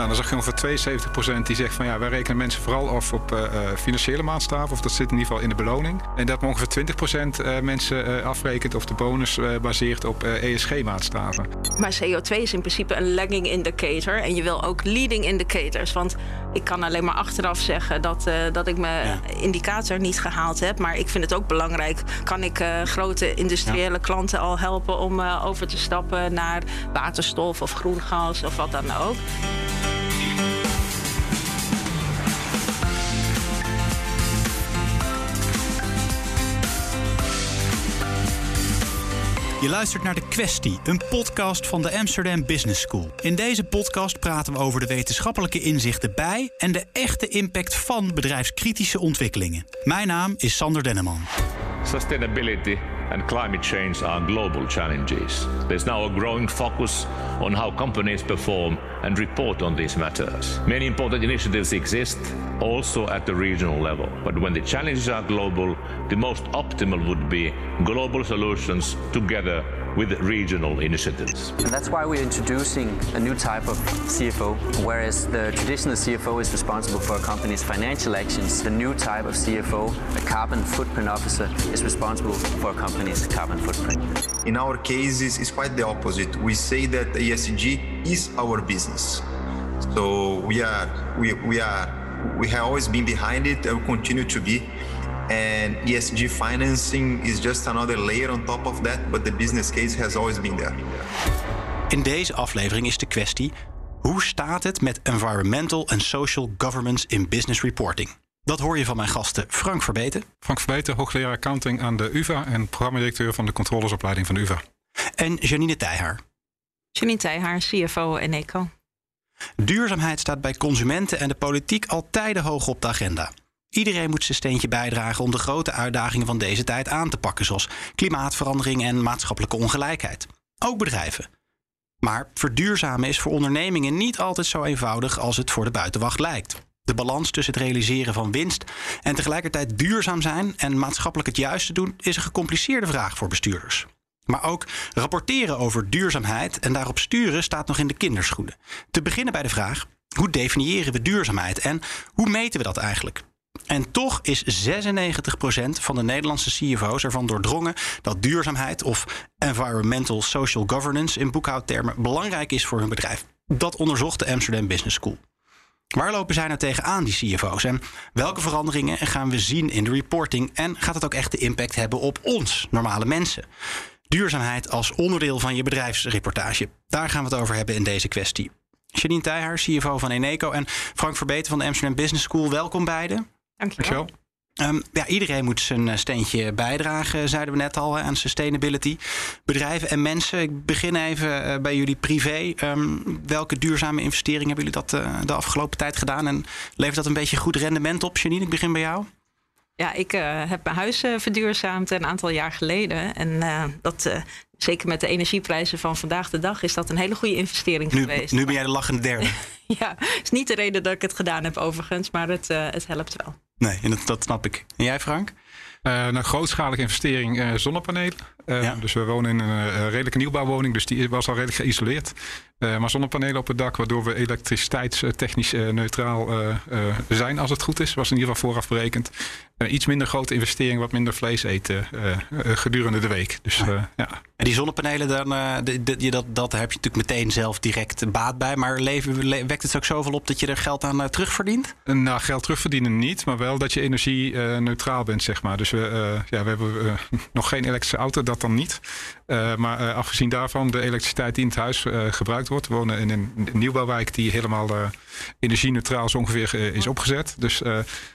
Nou, dan zag je ongeveer 72% die zegt van ja, wij rekenen mensen vooral af op uh, financiële maatstaven. Of dat zit in ieder geval in de beloning. En dat ongeveer 20% uh, mensen afrekent of de bonus baseert op ESG-maatstaven. Maar CO2 is in principe een lagging indicator. En je wil ook leading indicators. Want ik kan alleen maar achteraf zeggen dat, dat ik mijn indicator niet gehaald heb. Maar ik vind het ook belangrijk. Kan ik grote industriële klanten al helpen om over te stappen naar waterstof of groen gas of wat dan ook? Je luistert naar De Kwestie, een podcast van de Amsterdam Business School. In deze podcast praten we over de wetenschappelijke inzichten bij en de echte impact van bedrijfskritische ontwikkelingen. Mijn naam is Sander Denneman. Sustainability and climate change are global challenges. There's now a growing focus on how companies perform and report on these matters. Many important initiatives exist also at the regional level, but when the challenges are global, the most optimal would be global solutions together with regional initiatives. And that's why we're introducing a new type of CFO. Whereas the traditional CFO is responsible for a company's financial actions, the new type of CFO, a carbon footprint officer, is responsible for a company's carbon footprint. In our cases, it's quite the opposite. We say that ESG is our business. So we are, we, we are, we have always been behind it and will continue to be. And ESG financing is just another layer on top of that, but the business case has always been there. In deze aflevering is de kwestie: hoe staat het met environmental and social governance in business reporting? Dat hoor je van mijn gasten Frank Verbeten. Frank Verbeten, hoogleraar accounting aan de UVA en programmadirecteur van de controlesopleiding van de UVA. En Janine Tijhaar. Janine Tijhaar, CFO en Eco. Duurzaamheid staat bij consumenten en de politiek al tijden hoog op de agenda. Iedereen moet zijn steentje bijdragen om de grote uitdagingen van deze tijd aan te pakken, zoals klimaatverandering en maatschappelijke ongelijkheid. Ook bedrijven. Maar verduurzamen is voor ondernemingen niet altijd zo eenvoudig als het voor de buitenwacht lijkt. De balans tussen het realiseren van winst en tegelijkertijd duurzaam zijn en maatschappelijk het juiste doen is een gecompliceerde vraag voor bestuurders. Maar ook rapporteren over duurzaamheid en daarop sturen staat nog in de kinderschoenen. Te beginnen bij de vraag: hoe definiëren we duurzaamheid en hoe meten we dat eigenlijk? En toch is 96% van de Nederlandse CFO's ervan doordrongen dat duurzaamheid of environmental social governance in boekhoudtermen belangrijk is voor hun bedrijf. Dat onderzocht de Amsterdam Business School. Waar lopen zij nou tegenaan, die CFO's? En welke veranderingen gaan we zien in de reporting? En gaat het ook echt de impact hebben op ons, normale mensen? Duurzaamheid als onderdeel van je bedrijfsreportage. Daar gaan we het over hebben in deze kwestie. Janine Tijhaar, CFO van Eneco en Frank Verbeten van de Amsterdam Business School. Welkom beiden. Dankjewel. Um, ja, iedereen moet zijn eh, steentje bijdragen, zeiden we net al, aan sustainability. Bedrijven en mensen. Ik begin even uh, bij jullie privé. Um, welke duurzame investeringen hebben jullie dat uh, de afgelopen tijd gedaan? En levert dat een beetje goed rendement op, Janine? Ik begin bij jou. Ja, ik uh, heb mijn huis uh, verduurzaamd een aantal jaar geleden. En dat, zeker met de energieprijzen van vandaag de dag, is dat een hele goede investering nu, geweest. Nu ben jij de lachende derde. ja, is niet de reden dat ik het gedaan heb overigens, maar het, het helpt wel. Nee, en dat, dat snap ik. En jij, Frank? Uh, een grootschalige investering uh, zonnepanelen. Uh, ja. Dus we wonen in een redelijke nieuwbouwwoning, dus die was al redelijk geïsoleerd. Maar zonnepanelen op het dak, waardoor we elektriciteitstechnisch neutraal zijn als het goed is. Was in ieder geval vooraf berekend. iets minder grote investering, wat minder vlees eten gedurende de week. Dus, ja. ja. En die zonnepanelen, dan, de, de, dat, dat heb je natuurlijk meteen zelf direct baat bij. Maar leven, wekt het ook zoveel op dat je er geld aan terugverdient? Nou, geld terugverdienen niet, maar wel dat je energie neutraal bent, zeg maar. Dus we, ja, we hebben nog geen elektrische auto, dat dan niet. Uh, maar afgezien daarvan, de elektriciteit die in het huis gebruikt wordt. We wonen in een, een nieuwbouwwijk die helemaal energie-neutraal zo ongeveer is opgezet. Dus,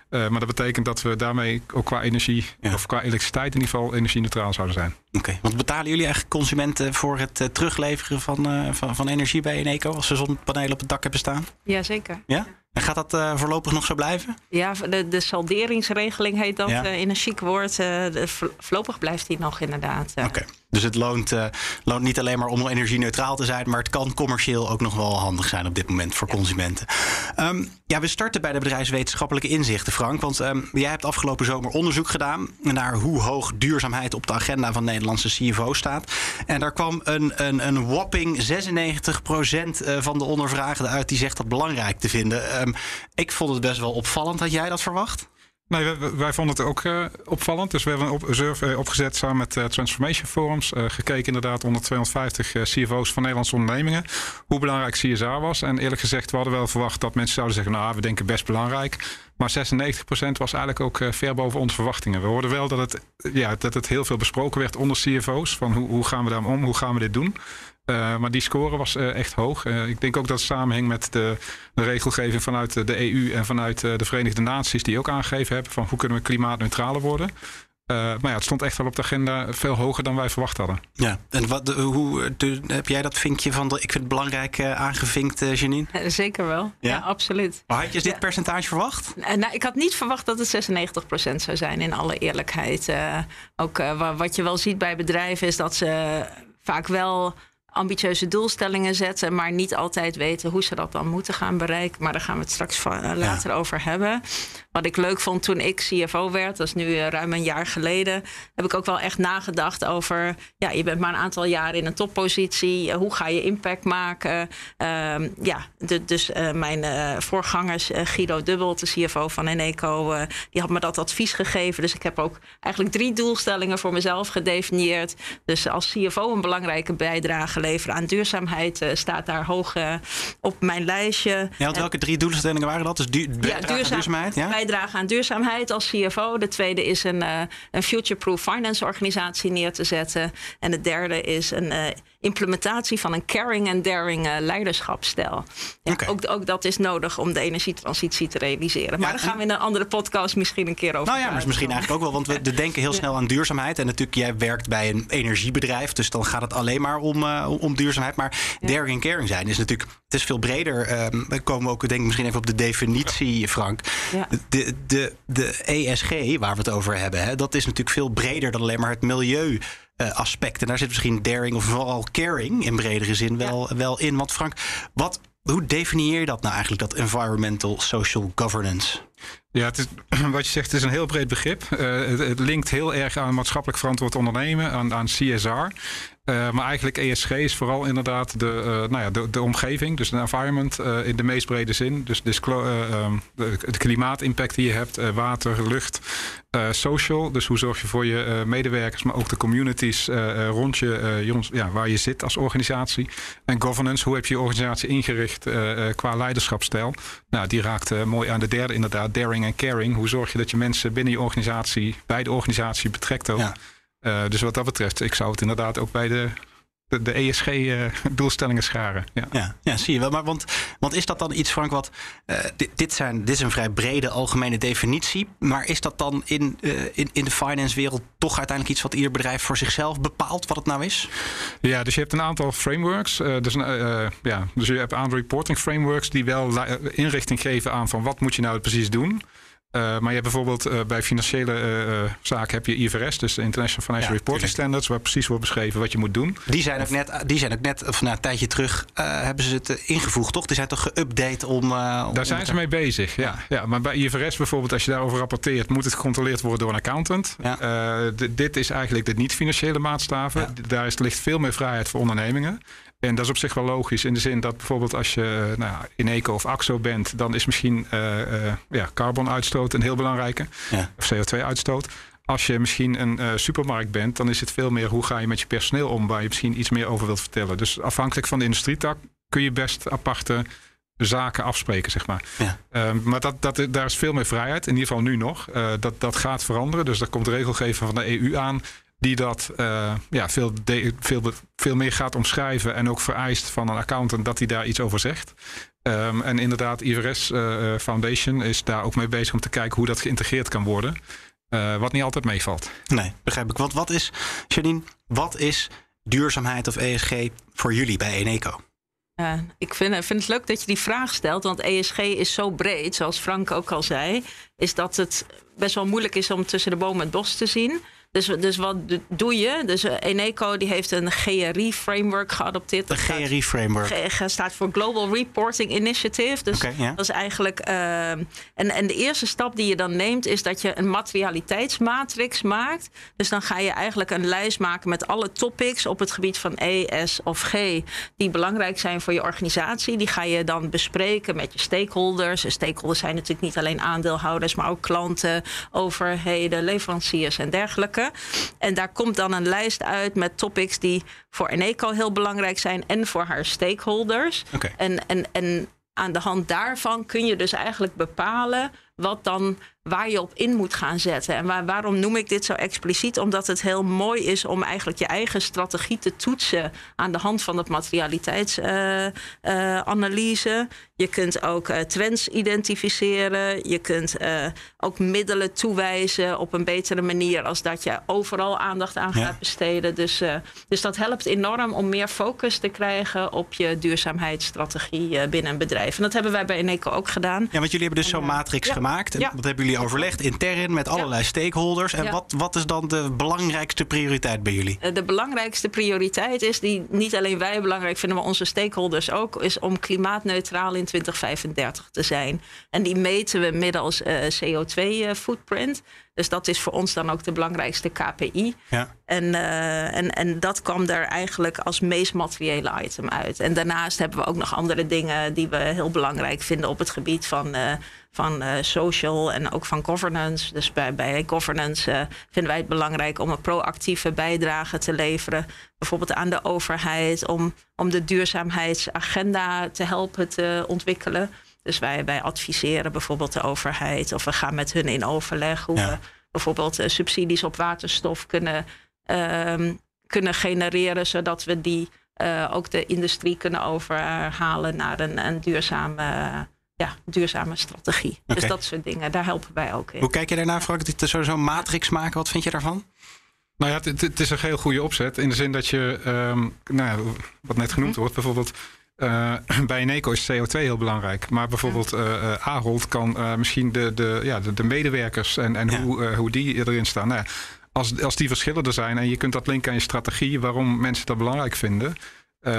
maar dat betekent dat we daarmee ook qua energie, ja. of qua elektriciteit in ieder geval, energie-neutraal zouden zijn. Oké, okay. want betalen jullie eigenlijk consumenten voor het terugleveren van, van, van energie bij Eneco als ze zonnepanelen op het dak hebben staan? Jazeker. Ja? En gaat dat uh, voorlopig nog zo blijven? Ja, de, de salderingsregeling heet dat ja. uh, in een chic woord. Uh, voorlopig blijft die nog inderdaad. Oké. Okay. Dus het loont, loont niet alleen maar om energie-neutraal te zijn, maar het kan commercieel ook nog wel handig zijn op dit moment voor ja. consumenten. Um, ja, we starten bij de bedrijfswetenschappelijke inzichten, Frank. Want ehm, jij hebt afgelopen zomer onderzoek gedaan naar hoe hoog duurzaamheid op de agenda van Nederlandse CFO staat. En daar kwam een, een, een whopping 96% eh, van de ondervraagden uit die zegt dat belangrijk te vinden. Ehm, ik vond het best wel opvallend. Had jij dat verwacht? Nee, wij, vonden het ook uh, opvallend. Dus we hebben een op, survey eh, opgezet samen met uh, Transformation Forums. Uh, gekeken inderdaad onder 250 CFO's van Nederlandse ondernemingen. Hoe belangrijk CSR was. En eerlijk gezegd, we hadden wel verwacht dat mensen zouden zeggen... nou, we denken best belangrijk. Maar 96% was eigenlijk ook ver boven onze verwachtingen. We hoorden wel dat het, ja, dat het heel veel besproken werd onder CFO's. Van hoe, hoe gaan we daarmee om? Hoe gaan we dit doen? Uh, maar die score was uh, echt hoog. Uh, ik denk ook dat het samenhing met de, de, regelgeving vanuit de EU en vanuit de Verenigde Naties, die ook aangegeven hebben van hoe kunnen we klimaatneutraler worden. maar ja, het stond echt wel op de agenda veel hoger dan wij verwacht hadden. Ja, en wat, hoe de, heb jij dat vinkje van de, ik vind het belangrijk aangevinkt, Janine? Zeker wel, ja, ja absoluut. Maar had je dit percentage verwacht? nou, ik had niet verwacht dat het 96% zou zijn, in alle eerlijkheid. ook wat je wel ziet bij bedrijven is dat ze vaak wel ambitieuze doelstellingen zetten, maar niet altijd weten hoe ze dat dan moeten gaan bereiken. Maar daar gaan we het straks van, later over hebben. Wat ik leuk vond toen ik CFO werd, dat is nu eh, ruim een jaar geleden, heb ik ook wel echt nagedacht over, ja, je bent maar een aantal jaar in een toppositie, hoe ga je impact maken? Uh, ja, de, dus uh, mijn uh, voorgangers, Guido Dubbel, de CFO van Eneco, die had me dat advies gegeven. Dus ik heb ook eigenlijk drie doelstellingen voor mezelf gedefinieerd. Dus als CFO een belangrijke bijdrage leveren aan duurzaamheid staat daar hoog op mijn lijstje. Ja, want welke drie doelstellingen waren dat? Dus du ja, duurzaam, duurzaamheid, ja? Aan duurzaamheid als CFO. De tweede is een, uh, een future-proof finance organisatie neer te zetten. En de derde is een uh, implementatie van een caring en daring uh, leiderschapsstijl. Ja, okay. ook, ook dat is nodig om de energietransitie te realiseren. Maar ja, daar gaan we in een andere podcast misschien een keer over Nou ja, maar misschien eigenlijk ook wel. Want we denken heel snel aan duurzaamheid. En natuurlijk, jij werkt bij een energiebedrijf. Dus dan gaat het alleen maar om, om duurzaamheid. Maar daring en caring zijn is natuurlijk... Het is veel breder. Um, dan komen we ook denk ik misschien even op de definitie, Frank. De, de, de ESG, waar we het over hebben, hè, dat is natuurlijk veel breder dan alleen maar het milieu. Uh, aspect. En daar zit misschien daring of vooral caring in bredere zin wel, ja. wel in. Want Frank, wat, hoe definieer je dat nou eigenlijk, dat environmental social governance? Ja, wat je zegt, het is een heel breed begrip. Uh, het, linkt heel erg aan maatschappelijk verantwoord ondernemen, aan, aan CSR. Uh, maar eigenlijk ESG is vooral inderdaad de, uh, nou ja, de, de, omgeving, dus de environment in de meest brede zin. Dus, um, de, de, klimaatimpact die je hebt, water, lucht, social. Dus hoe zorg je voor je medewerkers, maar ook de communities rond je, ja, waar je zit als organisatie. En governance, hoe heb je je organisatie ingericht qua leiderschapsstijl? Nou, die raakt mooi aan de derde inderdaad, daring en caring. Hoe zorg je dat je mensen binnen je organisatie, bij de organisatie betrekt ook. Ja. Uh, dus wat dat betreft, ik zou het inderdaad ook bij de, de, de ESG-doelstellingen uh, scharen. Ja. Ja, ja, zie je wel. Maar want, want is dat dan iets, Frank, wat. Uh, dit, dit, zijn, dit is een vrij brede algemene definitie. Maar is dat dan in, uh, in, in de finance-wereld toch uiteindelijk iets wat ieder bedrijf voor zichzelf bepaalt, wat het nou is? Ja, dus je hebt een aantal frameworks. dus, ja, dus je hebt een aantal reporting frameworks die wel inrichting geven aan van wat moet je nou precies doen. Uh, maar je hebt bijvoorbeeld uh, bij financiële uh, zaken heb je IFRS, dus de International Financial ja, Reporting. Standards, waar precies wordt beschreven wat je moet doen. Die zijn ook net, die zijn ook net of na een tijdje terug, hebben ze het ingevoegd, toch? Die zijn toch geüpdate om. om Daar zijn ze mee bezig, ja. ja. Maar bij IFRS bijvoorbeeld, als je daarover rapporteert, moet het gecontroleerd worden door een accountant. Ja. dit is eigenlijk de niet-financiële maatstaven. Daar is, ligt veel meer vrijheid voor ondernemingen. En dat is op zich wel logisch in de zin dat bijvoorbeeld als je nou, in eco of AXO bent, dan is misschien uh, uh, ja, carbonuitstoot een heel belangrijke. Ja. Of CO2-uitstoot. Als je misschien een uh, supermarkt bent, dan is het veel meer hoe ga je met je personeel om, waar je misschien iets meer over wilt vertellen. Dus afhankelijk van de industrietak kun je best aparte zaken afspreken, zeg maar. Ja. Uh, maar dat, dat, daar is veel meer vrijheid, in ieder geval nu nog. Uh, dat, dat gaat veranderen. Dus daar komt regelgeving van de EU aan die dat uh, ja, veel, de, veel, veel meer gaat omschrijven en ook vereist van een accountant dat hij daar iets over zegt. Um, en inderdaad, IVRS uh, eh, Foundation is daar ook mee bezig om te kijken hoe dat geïntegreerd kan worden. Uh, wat niet altijd meevalt. Nee, begrijp ik. Want wat is, Janine, wat is duurzaamheid of ESG voor jullie bij Eneco? Uh, ik vind, vind, het leuk dat je die vraag stelt, want ESG is zo breed, zoals Frank ook al zei, is dat het best wel moeilijk is om tussen de bomen het bos te zien. Dus, dus wat doe je? Dus Eneco die heeft een GRI-framework geadopteerd. De GRI-framework? staat voor Global Reporting Initiative. Dus dat is eigenlijk... en, en de eerste stap die je dan neemt... is dat je een materialiteitsmatrix maakt. Dus dan ga je eigenlijk een lijst maken met alle topics... op het gebied van E, S of G... die belangrijk zijn voor je organisatie. Die ga je dan bespreken met je stakeholders. En stakeholders zijn natuurlijk niet alleen aandeelhouders... maar ook klanten, overheden, leveranciers en dergelijke. En daar komt dan een lijst uit met topics die voor Eneco heel belangrijk zijn en voor haar stakeholders. En, en, en aan de hand daarvan kun je dus eigenlijk bepalen wat dan waar je op in moet gaan zetten. En waar, waarom noem ik dit zo expliciet? Omdat het heel mooi is om eigenlijk je eigen strategie te toetsen aan de hand van het materialiteitsanalyse. Uh, uh, je kunt ook uh, trends identificeren. Je kunt ook middelen toewijzen op een betere manier als dat je overal aandacht aan gaat besteden. Dus, dus dat helpt enorm om meer focus te krijgen op je duurzaamheidsstrategie binnen een bedrijf. En dat hebben wij bij Eneco ook gedaan. Ja, want jullie hebben dus zo'n matrix gemaakt gemaakt. Ja. Dat hebben jullie overlegd intern met allerlei stakeholders. En wat, wat is dan de belangrijkste prioriteit bij jullie? Eh, de belangrijkste prioriteit is, die niet alleen wij belangrijk vinden, maar onze stakeholders ook, is om klimaatneutraal in 2035 te zijn. En die meten we middels uh, CO2-footprint. Dus dat is voor ons dan ook de belangrijkste KPI. Ja. En, uh, en, en dat kwam er eigenlijk als meest materiële item uit. En daarnaast hebben we ook nog andere dingen die we heel belangrijk vinden op het gebied van, uh, van uh, social en ook van governance. Dus bij, bij governance vinden wij het belangrijk om een proactieve bijdrage te leveren. Bijvoorbeeld aan de overheid, om, om de duurzaamheidsagenda te helpen te ontwikkelen. Dus wij, wij adviseren bijvoorbeeld de overheid of we gaan met hun in overleg hoe we bijvoorbeeld uh, subsidies op waterstof kunnen, uh, kunnen genereren, zodat we die ook de industrie kunnen overhalen naar een, een duurzame, ja, duurzame strategie. Okay. Dus dat soort dingen, daar helpen wij ook in. Hoe kijk je daarnaar, Frank? Zo'n matrix maken, wat vind je daarvan? Nou ja, het, het, is een heel goede opzet. In de zin dat je, um, nou ja, wat net genoemd mhm. wordt, bijvoorbeeld uh, bij Eneco is CO2 heel belangrijk. Maar bijvoorbeeld uh, Ahold kan uh, misschien de, de, ja, de, de, medewerkers en, en ja. hoe, hoe die erin staan. Nou ja, als, als die verschillen er zijn en je kunt dat linken aan je strategie, waarom mensen dat belangrijk vinden.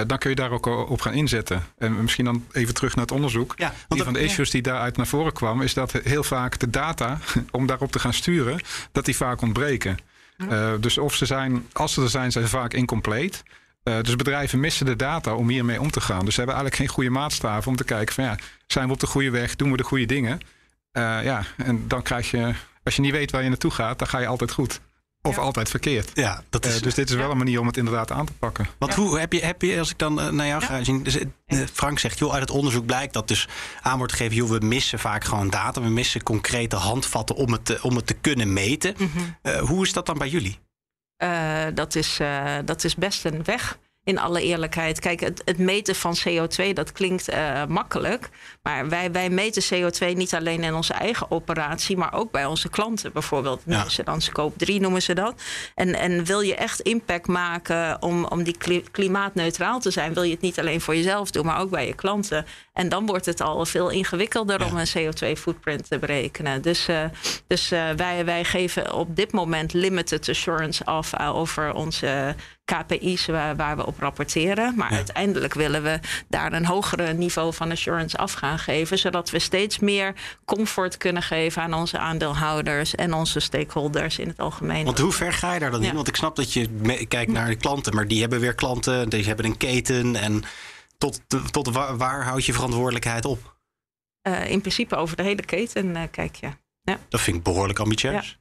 Dan kun je daar ook op gaan inzetten. En misschien dan even terug naar het onderzoek. Ja, een van de issues die daaruit naar voren kwam, is dat heel vaak de data om daarop te gaan sturen, dat die vaak ontbreken. dus of ze zijn, als ze er zijn, zijn ze vaak incomplete. Uh, dus bedrijven missen de data om hiermee om te gaan. Dus ze hebben eigenlijk geen goede maatstaven om te kijken van ja, zijn we op de goede weg, doen we de goede dingen? Ja, en dan krijg je, als je niet weet waar je naartoe gaat, dan ga je altijd goed. Of altijd verkeerd. Ja, dat is, uh, dus dit is wel een manier om het inderdaad aan te pakken. Want hoe heb je, heb je, als ik dan naar jou ga zien. Dus, Frank zegt, joh, uit het onderzoek blijkt dat dus aan wordt gegeven, joh, we missen vaak gewoon data. We missen concrete handvatten om het te, om het te kunnen meten. Mm -hmm. hoe is dat dan bij jullie? Uh, dat, is, uh, dat is best een weg. In alle eerlijkheid. Kijk, het, het meten van CO2, dat klinkt uh, makkelijk. Maar wij, wij meten CO2 niet alleen in onze eigen operatie, maar ook bij onze klanten bijvoorbeeld. Ja. Dan scope 3 noemen ze dat. En, en wil je echt impact maken om, om die klimaatneutraal te zijn, wil je het niet alleen voor jezelf doen, maar ook bij je klanten. En dan wordt het al veel ingewikkelder ja. om een CO2-footprint te berekenen. Dus, uh, dus uh, wij, wij geven op dit moment limited assurance af over onze KPI's waar, waar we op rapporteren. Maar ja. uiteindelijk willen we daar een hogere niveau van assurance af gaan geven. Zodat we steeds meer comfort kunnen geven aan onze aandeelhouders en onze stakeholders in het algemeen. Want hoe ver ga je daar dan in? Want ik snap dat je kijkt naar de klanten, maar die hebben weer klanten, die hebben een keten. En tot, tot waar, waar houd je verantwoordelijkheid op? Uh, in principe over de hele keten uh, kijk je. Ja. Dat vind ik behoorlijk ambitieus.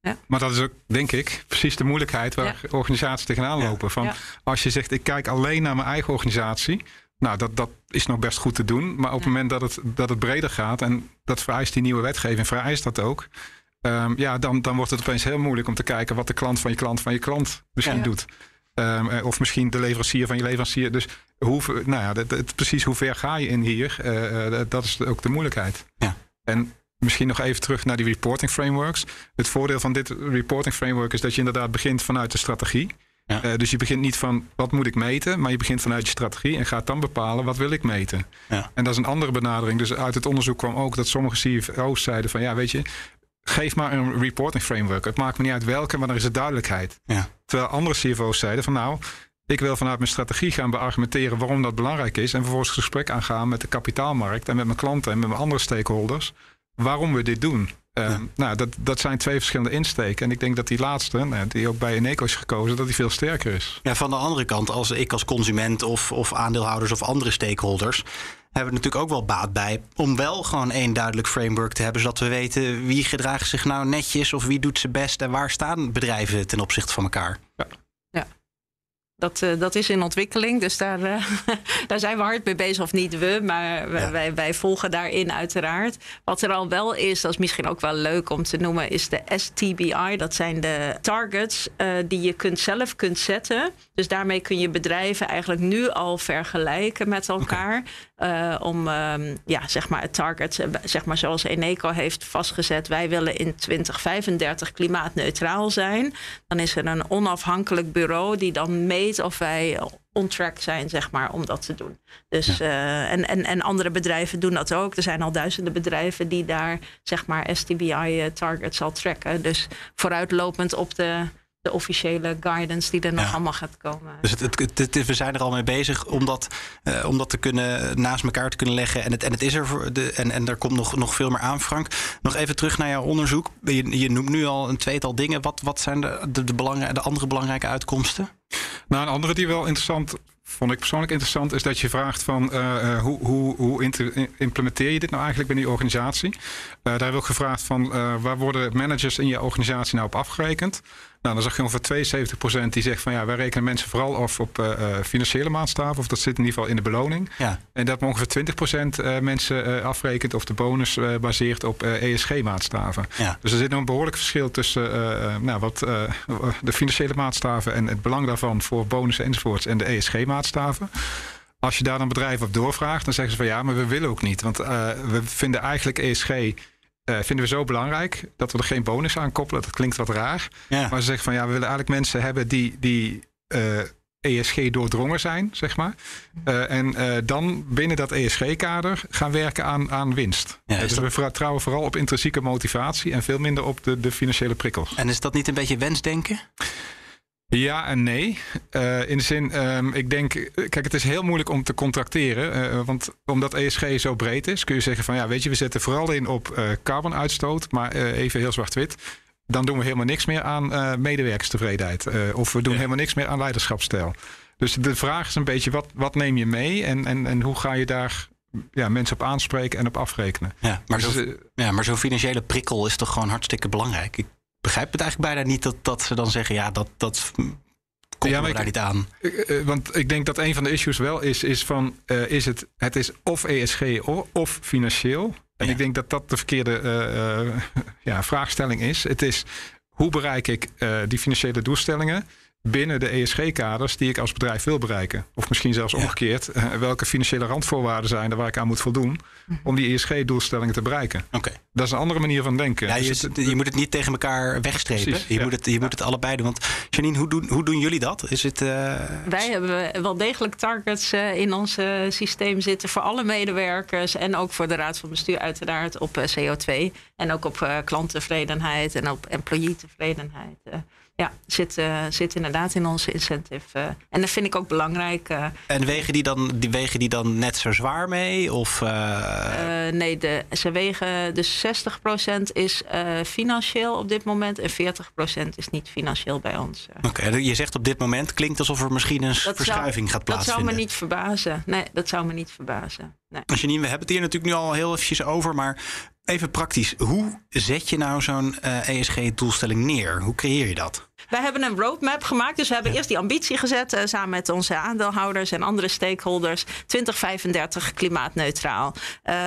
Ja. Maar dat is ook, denk ik, precies de moeilijkheid waar ja. organisaties tegenaan lopen. Van, Als je zegt, ik kijk alleen naar mijn eigen organisatie. Nou, dat, dat is nog best goed te doen. Maar op het moment dat het, dat het breder gaat... en dat vereist die nieuwe wetgeving, vereist dat ook... Um, ja, dan, dan wordt het opeens heel moeilijk om te kijken... wat de klant van je klant van je klant misschien doet. Um, of misschien de leverancier van je leverancier. Dus hoe, nou ja, dat, dat, precies hoe ver ga je in hier? Uh, dat is ook de moeilijkheid. Ja. En misschien nog even terug naar die reporting frameworks. Het voordeel van dit reporting framework is dat je inderdaad begint vanuit de strategie. Ja. Uh, dus je begint niet van wat moet ik meten, maar je begint vanuit je strategie en gaat dan bepalen wat wil ik meten. Ja. En dat is een andere benadering. Dus uit het onderzoek kwam ook dat sommige CFO's zeiden van ja, weet je, geef maar een reporting framework. Het maakt me niet uit welke, maar er is er duidelijkheid. Ja. Terwijl andere CFO's zeiden van nou, ik wil vanuit mijn strategie gaan beargumenteren waarom dat belangrijk is. En vervolgens gesprek aangaan met de kapitaalmarkt en met mijn klanten en met mijn andere stakeholders. Waarom we dit doen. Uh, Nou, dat, dat zijn twee verschillende insteken. En ik denk dat die laatste, nou, die ook bij Eneco is gekozen, dat die veel sterker is. Ja, van de andere kant, als ik als consument of, of aandeelhouders of andere stakeholders hebben we natuurlijk ook wel baat bij om wel gewoon één duidelijk framework te hebben, zodat we weten wie gedraagt zich nou netjes of wie doet ze best en waar staan bedrijven ten opzichte van elkaar. Ja. Dat, uh, dat is in ontwikkeling, dus daar, uh, daar zijn we hard mee bezig. Of niet we, maar ja. wij, wij volgen daarin uiteraard. Wat er al wel is, dat is misschien ook wel leuk om te noemen, is de STBI. Dat zijn de targets uh, die je kunt zelf kunt zetten. Dus daarmee kun je bedrijven eigenlijk nu al vergelijken met elkaar. Okay. om ja, zeg maar het target, zeg maar zoals Eneco heeft vastgezet. Wij willen in 2035 klimaatneutraal zijn. Dan is er een onafhankelijk bureau die dan mee of wij on track zijn, zeg maar, om dat te doen. Dus, ja. uh, en, en, en andere bedrijven doen dat ook. Er zijn al duizenden bedrijven die daar, zeg maar, STBI-targets al tracken. Dus vooruitlopend op de, de officiële guidance die er nog ja. allemaal gaat komen. Dus het, het, het, we zijn er al mee bezig om dat, uh, om dat te kunnen, naast elkaar te kunnen leggen. En het, en het is er voor de, en, en er komt nog, nog veel meer aan, Frank. Nog even terug naar jouw onderzoek. Je, je noemt nu al een tweetal dingen. Wat, wat zijn de, de, de, belangrij, de andere belangrijke uitkomsten? Nou, een andere die wel interessant vond ik persoonlijk interessant, is dat je vraagt van uh, hoe, hoe, hoe implementeer je dit nou eigenlijk binnen je organisatie? Uh, daar heb ik gevraagd van waar worden managers in je organisatie nou op afgerekend? Nou, dan zag je ongeveer 72% die zegt van ja, wij rekenen mensen vooral af op financiële maatstaven, of dat zit in ieder geval in de beloning. Ja. En dat ongeveer 20% mensen afrekent of de bonus baseert op ESG-maatstaven. Ja. Dus er zit nog een behoorlijk verschil tussen nou, wat, de financiële maatstaven en het belang daarvan voor bonussen enzovoorts en de ESG-maatstaven. Als je daar een bedrijf op doorvraagt, dan zeggen ze van ja, maar we willen ook niet. Want we vinden eigenlijk ESG uh, vinden we zo belangrijk dat we er geen bonus aan koppelen. Dat klinkt wat raar. Ja. Maar ze zeggen van ja, we willen eigenlijk mensen hebben die, die uh, ESG doordrongen zijn, zeg maar. Uh, en dan binnen dat ESG-kader gaan werken aan, aan winst. Ja, dus dat... we vertrouwen vooral op intrinsieke motivatie en veel minder op de, de financiële prikkels. En is dat niet een beetje wensdenken? Ja en nee. Uh, in de zin, um, ik denk, kijk, het is heel moeilijk om te contracteren. Uh, want omdat ESG zo breed is, kun je zeggen van ja, weet je, we zetten vooral in op uh, carbonuitstoot, maar even heel zwart-wit. Dan doen we helemaal niks meer aan medewerkerstevredenheid. of we doen ja. helemaal niks meer aan leiderschapsstijl. Dus de vraag is een beetje, wat, wat neem je mee en, en, en hoe ga je daar ja, mensen op aanspreken en op afrekenen? Ja, maar, dus, zo, ja, maar zo'n financiële prikkel is toch gewoon hartstikke belangrijk? Ik begrijp het eigenlijk bijna niet dat, dat ze dan zeggen: ja, dat, dat komt ja, daar niet aan. Uh, want ik denk dat een van de issues wel is, is van uh, is het, het is of ESG of, financieel. En ja. ik denk dat dat de verkeerde uh, ja, vraagstelling is. Het is hoe bereik ik die financiële doelstellingen binnen de ESG-kaders die ik als bedrijf wil bereiken. Of misschien zelfs omgekeerd. Ja. Uh, welke financiële randvoorwaarden zijn er waar ik aan moet voldoen om die ESG-doelstellingen te bereiken. Okay. Dat is een andere manier van denken. Ja, je, dus het, je, moet het niet tegen elkaar wegstrepen. Precies, je, ja. moet, het, je moet het allebei doen. Want Janine, hoe doen, hoe doen jullie dat? Is het, uh... Wij hebben wel degelijk targets uh, in ons systeem zitten voor alle medewerkers en ook voor de raad van bestuur uiteraard op CO2 en ook op klanttevredenheid en op employee-tevredenheid ja, zit, uh, zit inderdaad in onze incentive. Uh, en dat vind ik ook belangrijk. Uh, en wegen die, dan, die wegen die dan net zo zwaar mee? Of, nee, de, ze wegen dus 60% is financieel op dit moment en 40% is niet financieel bij ons. Oké, okay, je zegt op dit moment klinkt alsof er misschien een dat verschuiving zou, gaat plaatsvinden. Dat zou me niet verbazen. Nee, dat zou me niet verbazen. Nee. Janine, we hebben het hier natuurlijk nu al heel eventjes over, maar even praktisch. Hoe zet je nou zo'n ESG-doelstelling neer? Hoe creëer je dat? Wij hebben een roadmap gemaakt. Dus we hebben eerst die ambitie gezet uh, samen met onze aandeelhouders en andere stakeholders. 2035 klimaatneutraal.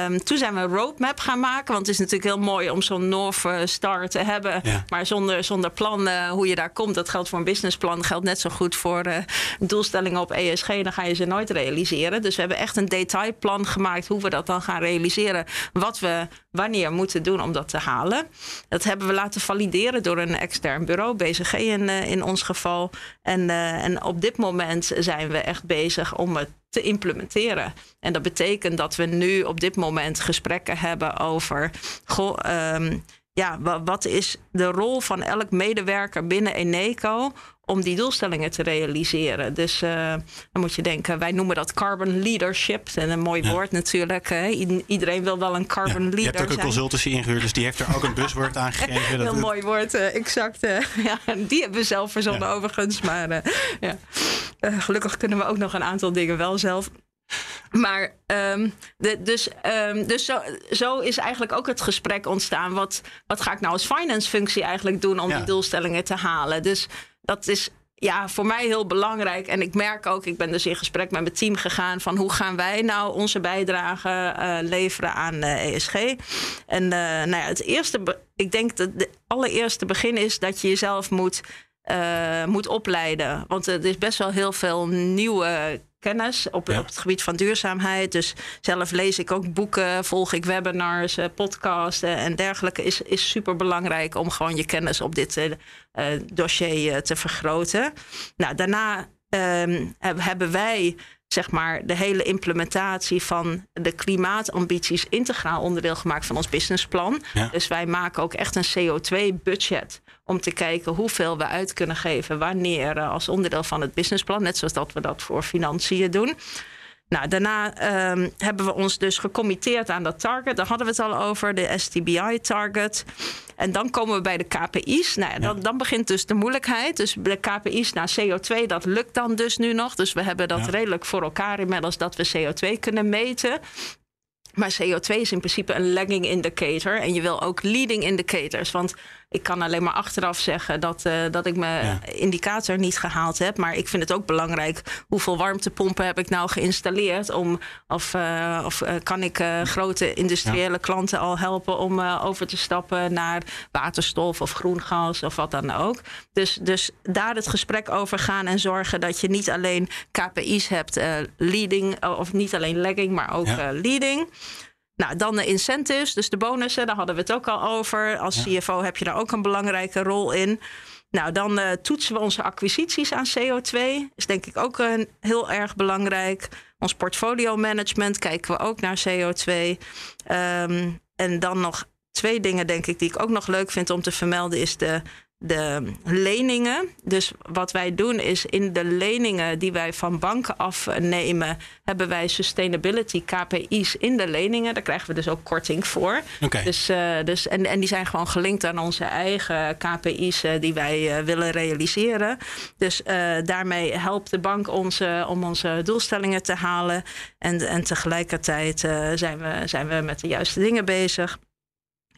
Um, toen zijn we een roadmap gaan maken. Want het is natuurlijk heel mooi om zo'n North Star te hebben. Ja. Maar zonder, zonder plan uh, hoe je daar komt. Dat geldt voor een businessplan. Dat geldt net zo goed voor uh, doelstellingen op ESG. Dan ga je ze nooit realiseren. Dus we hebben echt een detailplan gemaakt hoe we dat dan gaan realiseren. Wat we wanneer moeten doen om dat te halen. Dat hebben we laten valideren door een extern bureau, BCG in, uh, in ons geval. En, uh, en op dit moment zijn we echt bezig om het te implementeren. En dat betekent dat we nu op dit moment gesprekken hebben over. Um, ja, wat is de rol van elk medewerker binnen Eneco om die doelstellingen te realiseren. Dus uh, dan moet je denken, wij noemen dat carbon leadership. En een mooi woord natuurlijk. Hè. Iedereen wil wel een carbon leader Je hebt ook een consultancy ingehuurd, dus die heeft er ook een buswoord aan gegeven. Heel mooi woord, uh, exact. Uh, ja, die hebben we zelf verzonnen overigens. Maar ja. gelukkig kunnen we ook nog een aantal dingen wel zelf. Maar um, de, dus, um, dus zo, zo, is eigenlijk ook het gesprek ontstaan. Wat, wat ga ik nou als finance functie eigenlijk doen om die doelstellingen te halen? Dus dat is ja, voor mij heel belangrijk. En ik merk ook, ik ben dus in gesprek met mijn team gegaan van hoe gaan wij nou onze bijdrage uh, leveren aan uh, ESG. En uh, nou ja, het eerste, ik denk dat het allereerste begin is dat je jezelf moet, moet opleiden. Want er is best wel heel veel nieuwe kennis op, op het gebied van duurzaamheid. Dus zelf lees ik ook boeken, volg ik webinars, uh, podcasts en dergelijke. Is, is super belangrijk om gewoon je kennis op dit uh, dossier te vergroten. Nou, daarna ehm, hebben wij zeg maar, de hele implementatie van de klimaatambities integraal onderdeel gemaakt van ons businessplan. Dus wij maken ook echt een CO2-budget om te kijken hoeveel we uit kunnen geven, wanneer, eh, als onderdeel van het businessplan. Net zoals dat we dat voor financiën doen. Nou, daarna ehm, hebben we ons dus gecommitteerd aan dat target. Daar hadden we het al over, de STBI-target. En dan komen we bij de KPI's. Nou ja, dan, dan, begint dus de moeilijkheid. Dus de KPI's naar CO2, dat lukt dan dus nu nog. Dus we hebben dat redelijk voor elkaar inmiddels dat we CO2 kunnen meten. Maar CO2 is in principe een lagging indicator. En je wil ook leading indicators. Want ik kan alleen maar achteraf zeggen dat, uh, dat ik mijn indicator niet gehaald heb. Maar ik vind het ook belangrijk hoeveel warmtepompen heb ik nou geïnstalleerd. Om, of uh, of uh, kan ik grote industriële klanten al helpen om over te stappen naar waterstof of groen gas of wat dan ook. Dus, dus daar het gesprek over gaan en zorgen dat je niet alleen KPI's hebt, leading, of niet alleen lagging, maar ook leading. Nou, dan de incentives, dus de bonussen, daar hadden we het ook al over. Als CFO heb je daar ook een belangrijke rol in. Nou, dan uh, toetsen we onze acquisities aan CO2. Is denk ik ook uh, heel erg belangrijk. Ons portfolio management kijken we ook naar CO2. Um, ehm, en dan nog twee dingen, denk ik, die ik ook nog leuk vind om te vermelden, is de de leningen. Dus wat wij doen is in de leningen die wij van banken afnemen, hebben wij sustainability KPI's in de leningen. Daar krijgen we dus ook korting voor. Okay. Dus, uh, dus, en, en die zijn gewoon gelinkt aan onze eigen KPI's uh, die wij uh, willen realiseren. Dus daarmee helpt de bank ons om onze doelstellingen te halen. En, en tegelijkertijd zijn, we, zijn we met de juiste dingen bezig.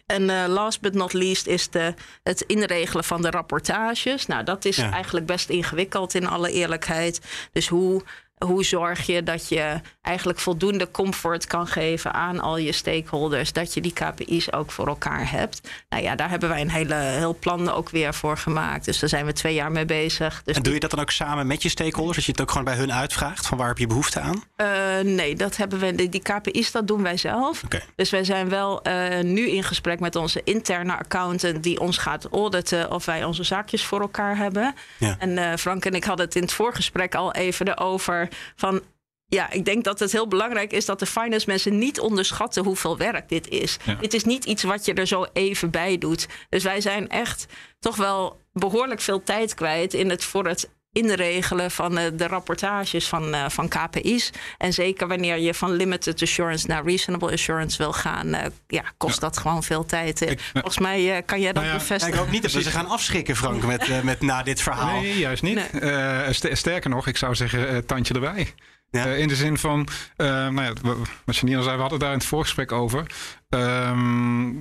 En uh, last but not least is de, het inregelen van de rapportages. Nou, dat is eigenlijk best ingewikkeld in alle eerlijkheid. Dus hoe hoe zorg je dat je eigenlijk voldoende comfort kan geven aan al je stakeholders, dat je die KPI's ook voor elkaar hebt. Nou ja, daar hebben wij een hele heel plan ook weer voor gemaakt. Dus daar zijn we twee jaar mee bezig. Dus en doe je dat dan ook samen met je stakeholders? Dat je het ook gewoon bij hun uitvraagt van waar heb je behoefte aan? Uh, nee, dat hebben we. Die KPI's dat doen wij zelf. Okay. Dus wij zijn wel uh, nu in gesprek met onze interne accountant die ons gaat auditen of wij onze zaakjes voor elkaar hebben. Ja. En uh, Frank en ik hadden het in het voorgesprek al even erover van ja, ik denk dat het heel belangrijk is dat de finance mensen niet onderschatten hoeveel werk dit is. Dit is niet iets wat je er zo even bij doet. Dus wij zijn echt toch wel behoorlijk veel tijd kwijt in het voor het inregelen van uh, de rapportages van, uh, van KPI's. En zeker wanneer je van limited assurance naar reasonable assurance wil gaan, uh, ja, kost dat gewoon veel tijd. Ik, Volgens mij kan jij dat nou ja, bevestigen. Ik hoop niet dat ze gaan afschrikken, Frank, met, met na dit verhaal. Nee, juist niet. Nee. sterker nog, ik zou zeggen, tandje erbij. Ja. in de zin van, nou ja, wat Janine al zei, we hadden daar in het voorgesprek over. Ehm,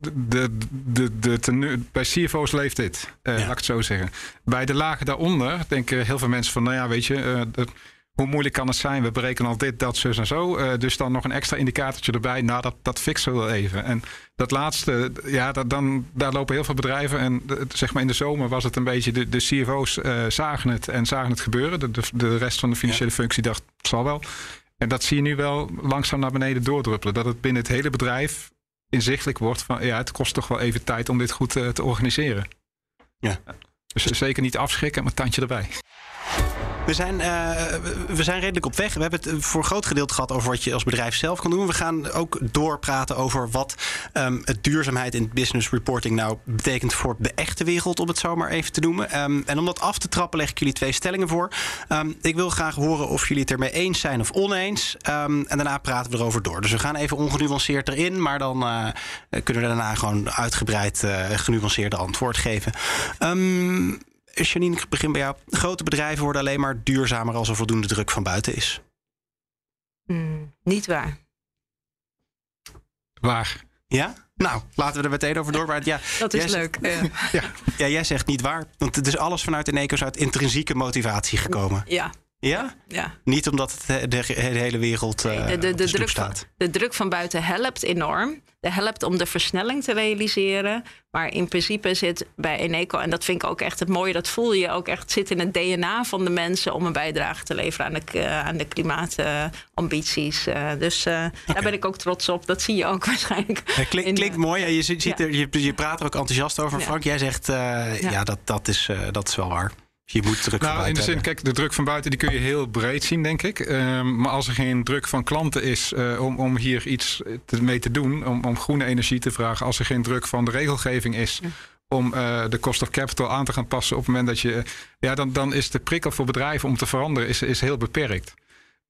de, de, de, bij CFO's leeft dit, uh, laat ik het zo zeggen. Bij de lagen daaronder denken heel veel mensen van, nou ja, weet je, uh, hoe moeilijk kan het zijn? We berekenen al dit, dat, zus en zo. Uh, dus dan nog een extra indicatortje erbij. Nou, dat, dat fixen we wel even. En dat laatste, ja, dat, dan, daar lopen heel veel bedrijven. En zeg maar in de zomer was het een beetje, de, de CFO's zagen het en zagen het gebeuren. De, de, de rest van de financiële functie dacht, het zal wel. En dat zie je nu wel langzaam naar beneden doordruppelen. Dat het binnen het hele bedrijf inzichtelijk wordt van ja, het kost toch wel even tijd om dit goed uh, te organiseren. Ja. Dus zeker niet afschrikken, maar tandje erbij. We zijn, uh, we zijn redelijk op weg. We hebben het voor een groot gedeelte gehad over wat je als bedrijf zelf kan doen. We gaan ook doorpraten over wat um, het duurzaamheid in business reporting nou betekent voor de echte wereld, om het zo maar even te noemen. Um, en om dat af te trappen leg ik jullie twee stellingen voor. Um, ik wil graag horen of jullie het ermee eens zijn of oneens. en daarna praten we erover door. Dus we gaan even ongenuanceerd erin, maar dan uh, kunnen we daarna gewoon uitgebreid uh, genuanceerde antwoord geven. Janine, ik begin bij jou. Grote bedrijven worden alleen maar duurzamer als er voldoende druk van buiten is. Mm, niet waar. Waar? Ja? Nou, laten we er meteen over door. Ja, dat is leuk. ja. ja. jij zegt niet waar. Want het is alles vanuit Eneco's uit intrinsieke motivatie gekomen. Ja, ja? ja. Niet omdat het de, hele wereld uh, de, de, de, druk staat. Van, de druk van buiten helpt enorm. De helpt om de versnelling te realiseren. Maar in principe zit bij Eneco, en dat vind ik ook echt het mooie, dat voel je ook echt, zit in het DNA van de mensen om een bijdrage te leveren aan de, uh, aan de klimaatambities. Uh, dus okay. daar ben ik ook trots op. Dat zie je ook waarschijnlijk. Klink, klinkt mooi. Je, ziet ja. er, je, je, praat er ook enthousiast over, Frank. Jij zegt, ja, dat, dat, is, dat is wel waar. Je moet druk nou, van in de zin, hebben. kijk, de druk van buiten die kun je heel breed zien, denk ik. Um, maar als er geen druk van klanten is uh, om, om hier iets te, mee te doen, om, om groene energie te vragen, als er geen druk van de regelgeving is. Ja. Om uh, de cost of capital aan te gaan passen op het moment dat je. Ja, dan, dan is de prikkel voor bedrijven om te veranderen is, is heel beperkt.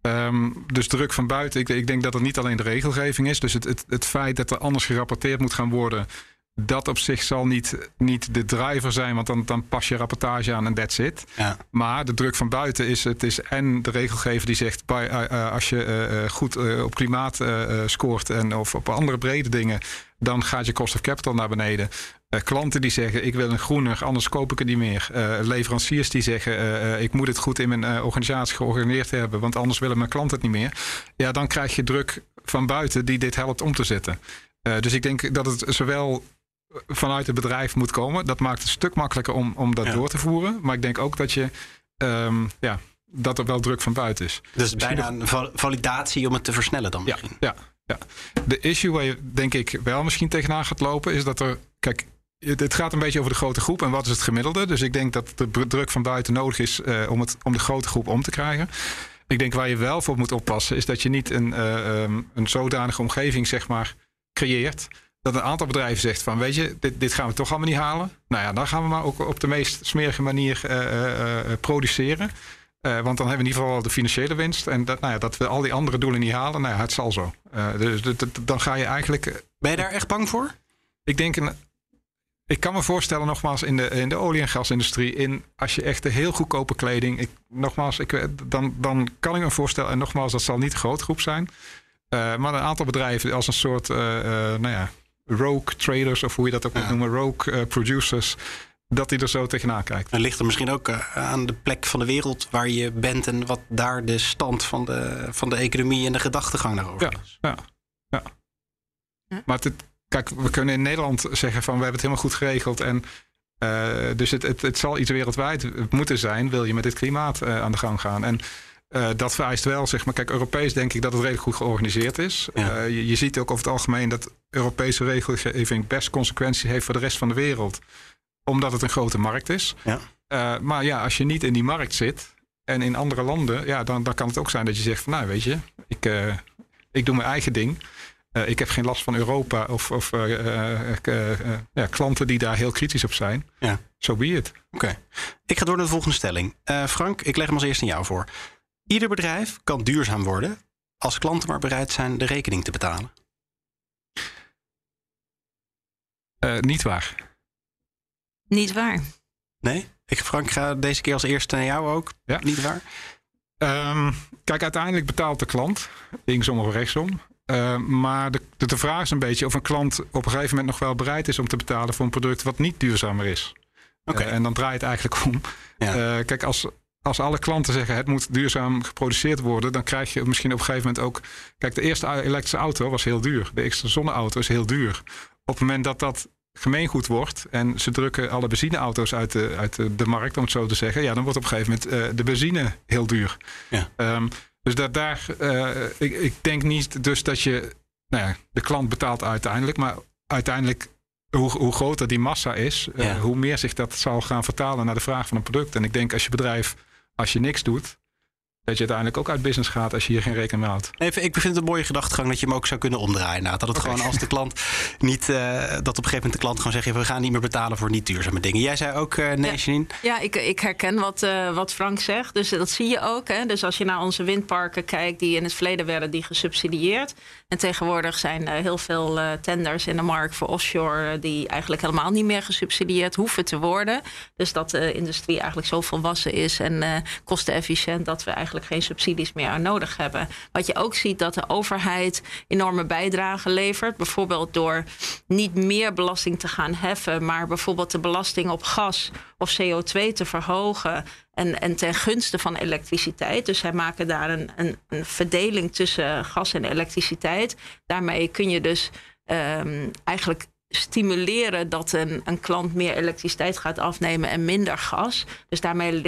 Um, dus druk van buiten. Ik, ik, denk dat het niet alleen de regelgeving is. Dus het, het, het feit dat er anders gerapporteerd moet gaan worden dat op zich zal niet, niet de driver zijn, want dan, dan pas je rapportage aan en that's it. Ja. Maar de druk van buiten is, het is en de regelgever die zegt, bij, uh, uh, als je uh, goed op klimaat scoort en of op andere brede dingen, dan gaat je cost of capital naar beneden. klanten die zeggen, ik wil een groener, anders koop ik het niet meer. leveranciers die zeggen, ik moet het goed in mijn organisatie georganiseerd hebben, want anders willen mijn klanten het niet meer. Ja, dan krijg je druk van buiten die dit helpt om te zetten. dus ik denk dat het zowel vanuit het bedrijf moet komen. Dat maakt het een stuk makkelijker om, om dat ja. door te voeren. Maar ik denk ook dat je um, ja, dat er wel druk van buiten is. Dus misschien bijna een validatie om het te versnellen dan misschien. Ja, ja, ja. De issue waar je denk ik wel misschien tegenaan gaat lopen is dat er. Kijk, het gaat een beetje over de grote groep en wat is het gemiddelde. Dus ik denk dat de druk van buiten nodig is uh, om, het, om de grote groep om te krijgen. Ik denk waar je wel voor moet oppassen is dat je niet een, uh, um, een zodanige omgeving zeg maar creëert dat een aantal bedrijven zegt van weet je, dit, dit gaan we toch allemaal niet halen. Nou ja, dan gaan we maar ook op de meest smerige manier uh, uh, uh, produceren. want dan hebben we in ieder geval de financiële winst. En dat, nou ja, dat we al die andere doelen niet halen, nou ja, het zal zo. dus dan ga je eigenlijk... Ben je daar echt bang voor? Ik denk, een, ik kan me voorstellen nogmaals in de, in de olie- en gasindustrie, in, als je echt de heel goedkope kleding, ik, nogmaals, ik, dan, dan kan ik me voorstellen, en nogmaals, dat zal niet een grote groep zijn. maar een aantal bedrijven als een soort, nou ja, rogue traders, of hoe je dat ook moet ja. noemen, rogue uh, producers, dat hij er zo tegenaan kijkt. En ligt er misschien ook uh, aan de plek van de wereld waar je bent en wat daar de stand van de, van de economie en de gedachtegang daarover ja, is. Ja, ja. ja. Maar het, kijk, we kunnen in Nederland zeggen van we hebben het helemaal goed geregeld en uh, dus het, het, het zal iets wereldwijd moeten zijn, wil je met dit klimaat aan de gang gaan. En uh, dat vereist wel, zeg maar, kijk, Europees denk ik dat het redelijk goed georganiseerd is. Ja. Uh, je, je, ziet ook over het algemeen dat Europese regelgeving best consequenties heeft voor de rest van de wereld, omdat het een grote markt is. Ja. Uh, maar ja, als je niet in die markt zit en in andere landen, ja, dan, dan kan het ook zijn dat je zegt van, nou, weet je, ik, ik doe mijn eigen ding. ik heb geen last van Europa of, of ja, klanten die daar heel kritisch op zijn. Ja. Zo so be it. Oké. Okay. Ik ga door naar de volgende stelling. Frank, ik leg hem als eerste aan jou voor. Ieder bedrijf kan duurzaam worden als klanten maar bereid zijn de rekening te betalen. Uh, niet waar. Niet waar. Nee? Ik, Frank, ga deze keer als eerste naar jou ook. Ja. Niet waar? Um, kijk, uiteindelijk betaalt de klant, linksom of rechtsom. Uh, maar de, de, de, vraag is een beetje of een klant op een gegeven moment nog wel bereid is om te betalen voor een product wat niet duurzamer is. Okay. Uh, en dan draait het eigenlijk om. Ja. Uh, kijk, als, als alle klanten zeggen het moet duurzaam geproduceerd worden, dan krijg je misschien op een gegeven moment ook. Kijk, de eerste elektrische auto was heel duur. De eerste zonneauto is heel duur. Op het moment dat dat gemeengoed wordt en ze drukken alle benzineauto's uit de, uit de, de markt, om het zo te zeggen, ja, dan wordt op een gegeven moment uh, de benzine heel duur. Ja. Um, dus dat daar, uh, ik, ik denk niet dus dat je, nou ja, de klant betaalt uiteindelijk, maar uiteindelijk hoe, hoe groter die massa is, Ja. uh, hoe meer zich dat zal gaan vertalen naar de vraag van een product. En ik denk als je bedrijf als je niks doet, dat je uiteindelijk ook uit business gaat als je hier geen rekening mee houdt. Even, ik vind het een mooie gedachtegang dat je hem ook zou kunnen omdraaien. Nou, dat het gewoon als de klant niet, uh, dat op een gegeven moment de klant gewoon zegt: we gaan niet meer betalen voor niet duurzame dingen. Jij zei ook, uh, nee, ja, ja, ik, ik herken wat, uh, wat Frank zegt. Dus dat zie je ook. Hè. Dus als je naar onze windparken kijkt, die in het verleden werden die gesubsidieerd. En tegenwoordig zijn er heel veel tenders in de markt voor offshore die eigenlijk helemaal niet meer gesubsidieerd hoeven te worden. Dus dat de industrie eigenlijk zo volwassen is en kostenefficiënt dat we eigenlijk geen subsidies meer aan nodig hebben. Wat je ook ziet dat de overheid enorme bijdragen levert. Bijvoorbeeld door niet meer belasting te gaan heffen, maar bijvoorbeeld de belasting op gas of CO2 te verhogen. En, en ten gunste van elektriciteit. Dus zij maken daar een, een, een verdeling tussen gas en elektriciteit. Daarmee kun je dus um, eigenlijk stimuleren dat een, een klant meer elektriciteit gaat afnemen en minder gas. Dus daarmee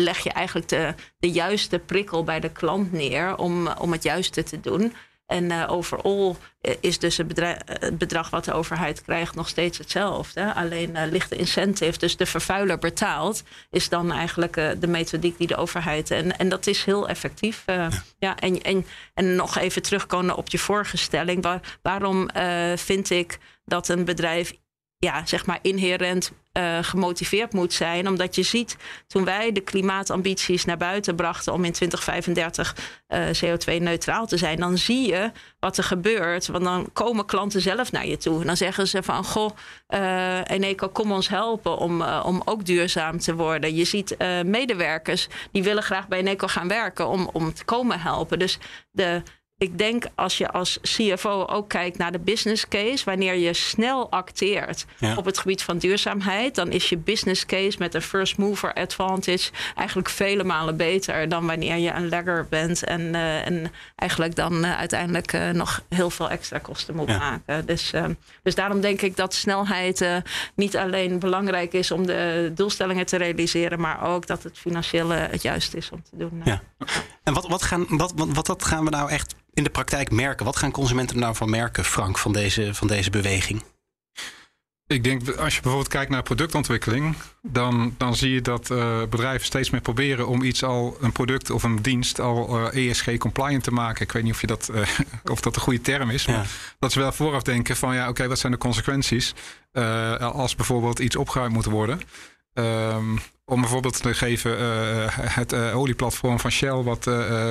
leg je eigenlijk de, de juiste prikkel bij de klant neer om, om het juiste te doen. En uh, overal is dus het bedrag, het bedrag, wat de overheid krijgt nog steeds hetzelfde. Alleen uh, ligt de incentive, dus de vervuiler betaalt, is dan eigenlijk uh, de methodiek die de overheid. En, en dat is heel effectief. Ja. ja. en, en, en nog even terugkomen op je vorige stelling. Waar, waarom vind ik dat een bedrijf ja, zeg maar inherent uh, gemotiveerd moet zijn. Omdat je ziet, toen wij de klimaatambities naar buiten brachten om in 2035 uh, CO2-neutraal te zijn, dan zie je wat er gebeurt. Want dan komen klanten zelf naar je toe. En dan zeggen ze van, goh, uh, Eneco, kom ons helpen om, om ook duurzaam te worden. Je ziet medewerkers die willen graag bij Eneco gaan werken om, om te komen helpen. Dus de ik denk als je als CFO ook kijkt naar de business case, wanneer je snel acteert op het gebied van duurzaamheid, dan is je business case met een first mover advantage eigenlijk vele malen beter dan wanneer je een lagger bent en, uh, en eigenlijk dan uh, uiteindelijk uh, nog heel veel extra kosten moet ja. maken. Dus, dus daarom denk ik dat snelheid niet alleen belangrijk is om de doelstellingen te realiseren, maar ook dat het financiële het juiste is om te doen. Ja. En wat, wat, gaan, wat, wat, wat, wat gaan we nou echt in de praktijk merken? Wat gaan consumenten nou van merken, Frank, van deze, van deze beweging? Ik denk, als je bijvoorbeeld kijkt naar productontwikkeling, dan, dan zie je dat uh, bedrijven steeds meer proberen om iets al, een product of een dienst al uh, eh, ESG-compliant te maken. Ik weet niet of, je dat, uh, of dat een goede term is, maar dat ze wel vooraf denken van ja, oké, okay, wat zijn de consequenties als bijvoorbeeld iets opgeruimd moet worden. Um, om een voorbeeld te geven, uh, het uh, olieplatform van Shell, wat,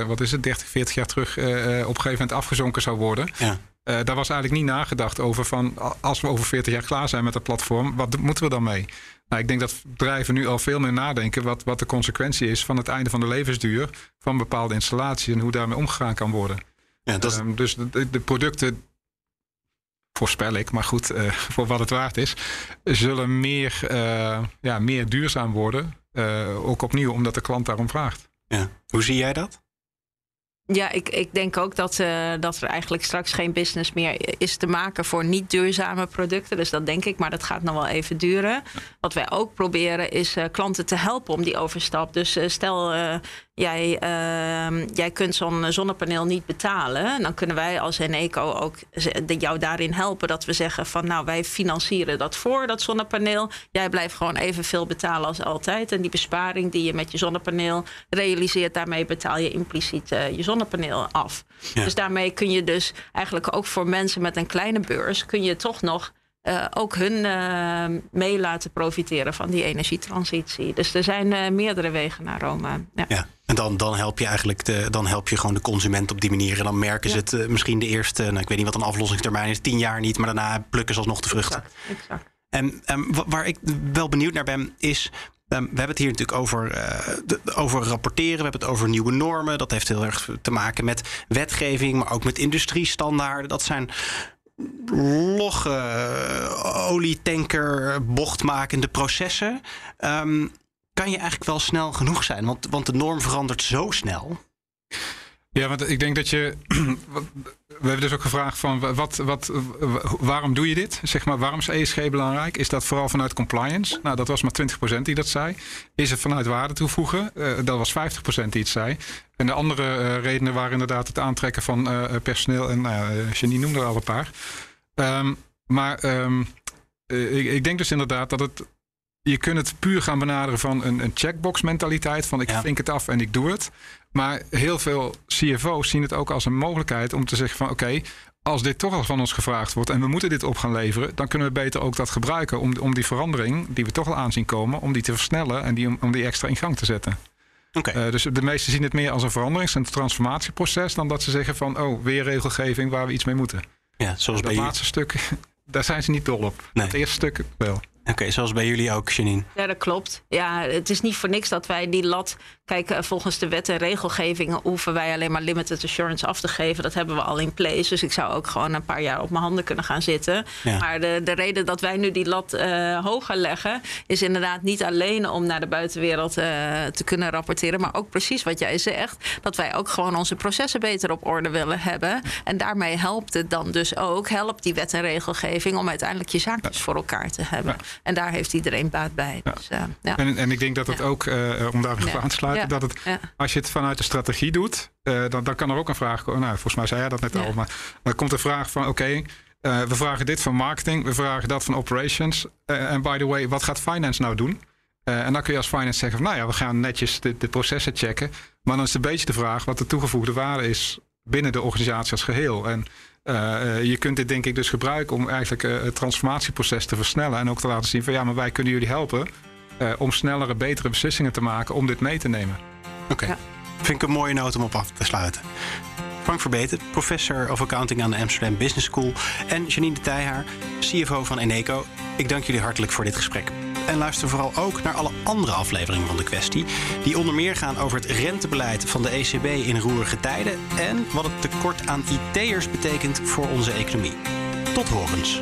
wat is het, 30, 40 jaar terug op een gegeven moment afgezonken zou worden. Ja. daar was eigenlijk niet nagedacht over van als we over 40 jaar klaar zijn met dat platform, wat moeten we dan mee? Nou, ik denk dat bedrijven nu al veel meer nadenken wat, wat de consequentie is van het einde van de levensduur van bepaalde installaties en hoe daarmee omgegaan kan worden. Ja, dat is... um, dus de, de producten voorspel ik, maar goed, uh, voor wat het waard is, zullen meer, uh, ja, meer duurzaam worden. Uh, ook opnieuw omdat de klant daarom vraagt. Ja. Hoe zie jij dat? Ja, ik, ik denk ook dat, uh, dat er eigenlijk straks geen business meer is te maken voor niet duurzame producten. Dus dat denk ik, maar dat gaat nog wel even duren. Wat wij ook proberen is uh, klanten te helpen om die overstap. Dus uh, stel jij, uh, jij kunt zo'n zonnepaneel niet betalen. Dan kunnen wij als Eneco ook jou daarin helpen. Dat we zeggen van nou wij financieren dat voor, dat zonnepaneel. Jij blijft gewoon evenveel betalen als altijd. En die besparing die je met je zonnepaneel realiseert, daarmee betaal je impliciet uh, je zonnepaneel af. Ja. Dus daarmee kun je dus eigenlijk ook voor mensen met een kleine beurs, kun je toch nog uh, ook hun uh, mee laten profiteren van die energietransitie. Dus er zijn uh, meerdere wegen naar Rome. Ja. ja. En dan, dan help je eigenlijk de, dan help je gewoon de consument op die manier. En dan merken ja. ze het misschien de eerste, nou, ik weet niet wat een aflossingstermijn is, tien jaar niet, maar daarna plukken ze alsnog de vruchten. Exact, exact. En, waar ik wel benieuwd naar ben, is Um, we hebben het hier natuurlijk over, uh, de, over rapporteren. We hebben het over nieuwe normen. Dat heeft heel erg te maken met wetgeving, maar ook met industriestandaarden. Dat zijn logge olietanker bochtmakende processen. Um, kan je eigenlijk wel snel genoeg zijn? Want, want de norm verandert zo snel. Ja, want ik denk dat je. We hebben dus ook gevraagd van wat, wat, waarom doe je dit? Zeg maar, waarom is ESG belangrijk? Is dat vooral vanuit compliance? Nou, dat was maar 20% die dat zei. Is het vanuit waarde toevoegen? Uh, dat was 50% die het zei. En de andere uh, redenen waren inderdaad het aantrekken van uh, personeel. En nou Janine noemde er al een paar. Um, maar um, ik, ik, denk dus inderdaad dat het je kunt het puur gaan benaderen van een, een checkbox mentaliteit. Van ik Ja. vink het af en ik doe het. Maar heel veel CFO's zien het ook als een mogelijkheid om te zeggen van oké, als dit toch al van ons gevraagd wordt en we moeten dit op gaan leveren, dan kunnen we beter ook dat gebruiken om, om die verandering die we toch al aanzien komen, om die te versnellen en die, om, om die extra in gang te zetten. Oké. Eh, dus de meesten zien het meer als een veranderings- en transformatieproces dan dat ze zeggen van oh, weer regelgeving waar we iets mee moeten. ja, zoals bij Dat jullie. laatste stuk, daar zijn ze niet dol op. Nee. Het eerste stuk wel. Oké, zoals bij jullie ook, Janine. Ja, dat klopt. Ja, het is niet voor niks dat wij die lat. Kijk, eh, volgens de wet en regelgeving hoeven wij alleen maar limited assurance af te geven. Dat hebben we al in place. Dus ik zou ook gewoon een paar jaar op mijn handen kunnen gaan zitten. Ja. Maar de, de reden dat wij nu die lat eh, hoger leggen, is inderdaad niet alleen om naar de buitenwereld eh, te kunnen rapporteren. Maar ook precies wat jij zegt. Dat wij ook gewoon onze processen beter op orde willen hebben. En daarmee helpt het dan dus ook, helpt die wet en regelgeving om uiteindelijk je zaakjes voor elkaar te hebben. En daar heeft iedereen baat bij. Dus, eh, ja. En, en ik denk dat het ook, eh, om daar even aan te sluiten, dat het, als je het vanuit de strategie doet, eh, dan, dan kan er ook een vraag komen. Nou, volgens mij zei jij dat net al, maar dan komt de vraag van: oké, eh, we vragen dit van marketing, we vragen dat van operations. En by the way, wat gaat finance nou doen? En dan kun je als finance zeggen: van, nou ja, we gaan netjes de, de processen checken. Maar dan is het een beetje de vraag wat de toegevoegde waarde is binnen de organisatie als geheel. En eh, eh, je kunt dit denk ik dus gebruiken om eigenlijk eh, het transformatieproces te versnellen. En ook te laten zien van ja, maar wij kunnen jullie helpen eh, om snellere, betere beslissingen te maken om dit mee te nemen. Oké. Ja. Vind ik een mooie noot om op af te sluiten. Frank Verbeten, professor of accounting aan de Amsterdam Business School. En Janine de Tijhaar, CFO van Eneco. Ik dank jullie hartelijk voor dit gesprek. En luister vooral ook naar alle andere afleveringen van de kwestie. Die onder meer gaan over het rentebeleid van de ECB in roerige tijden. En wat het tekort aan IT'ers betekent voor onze economie. Tot horens.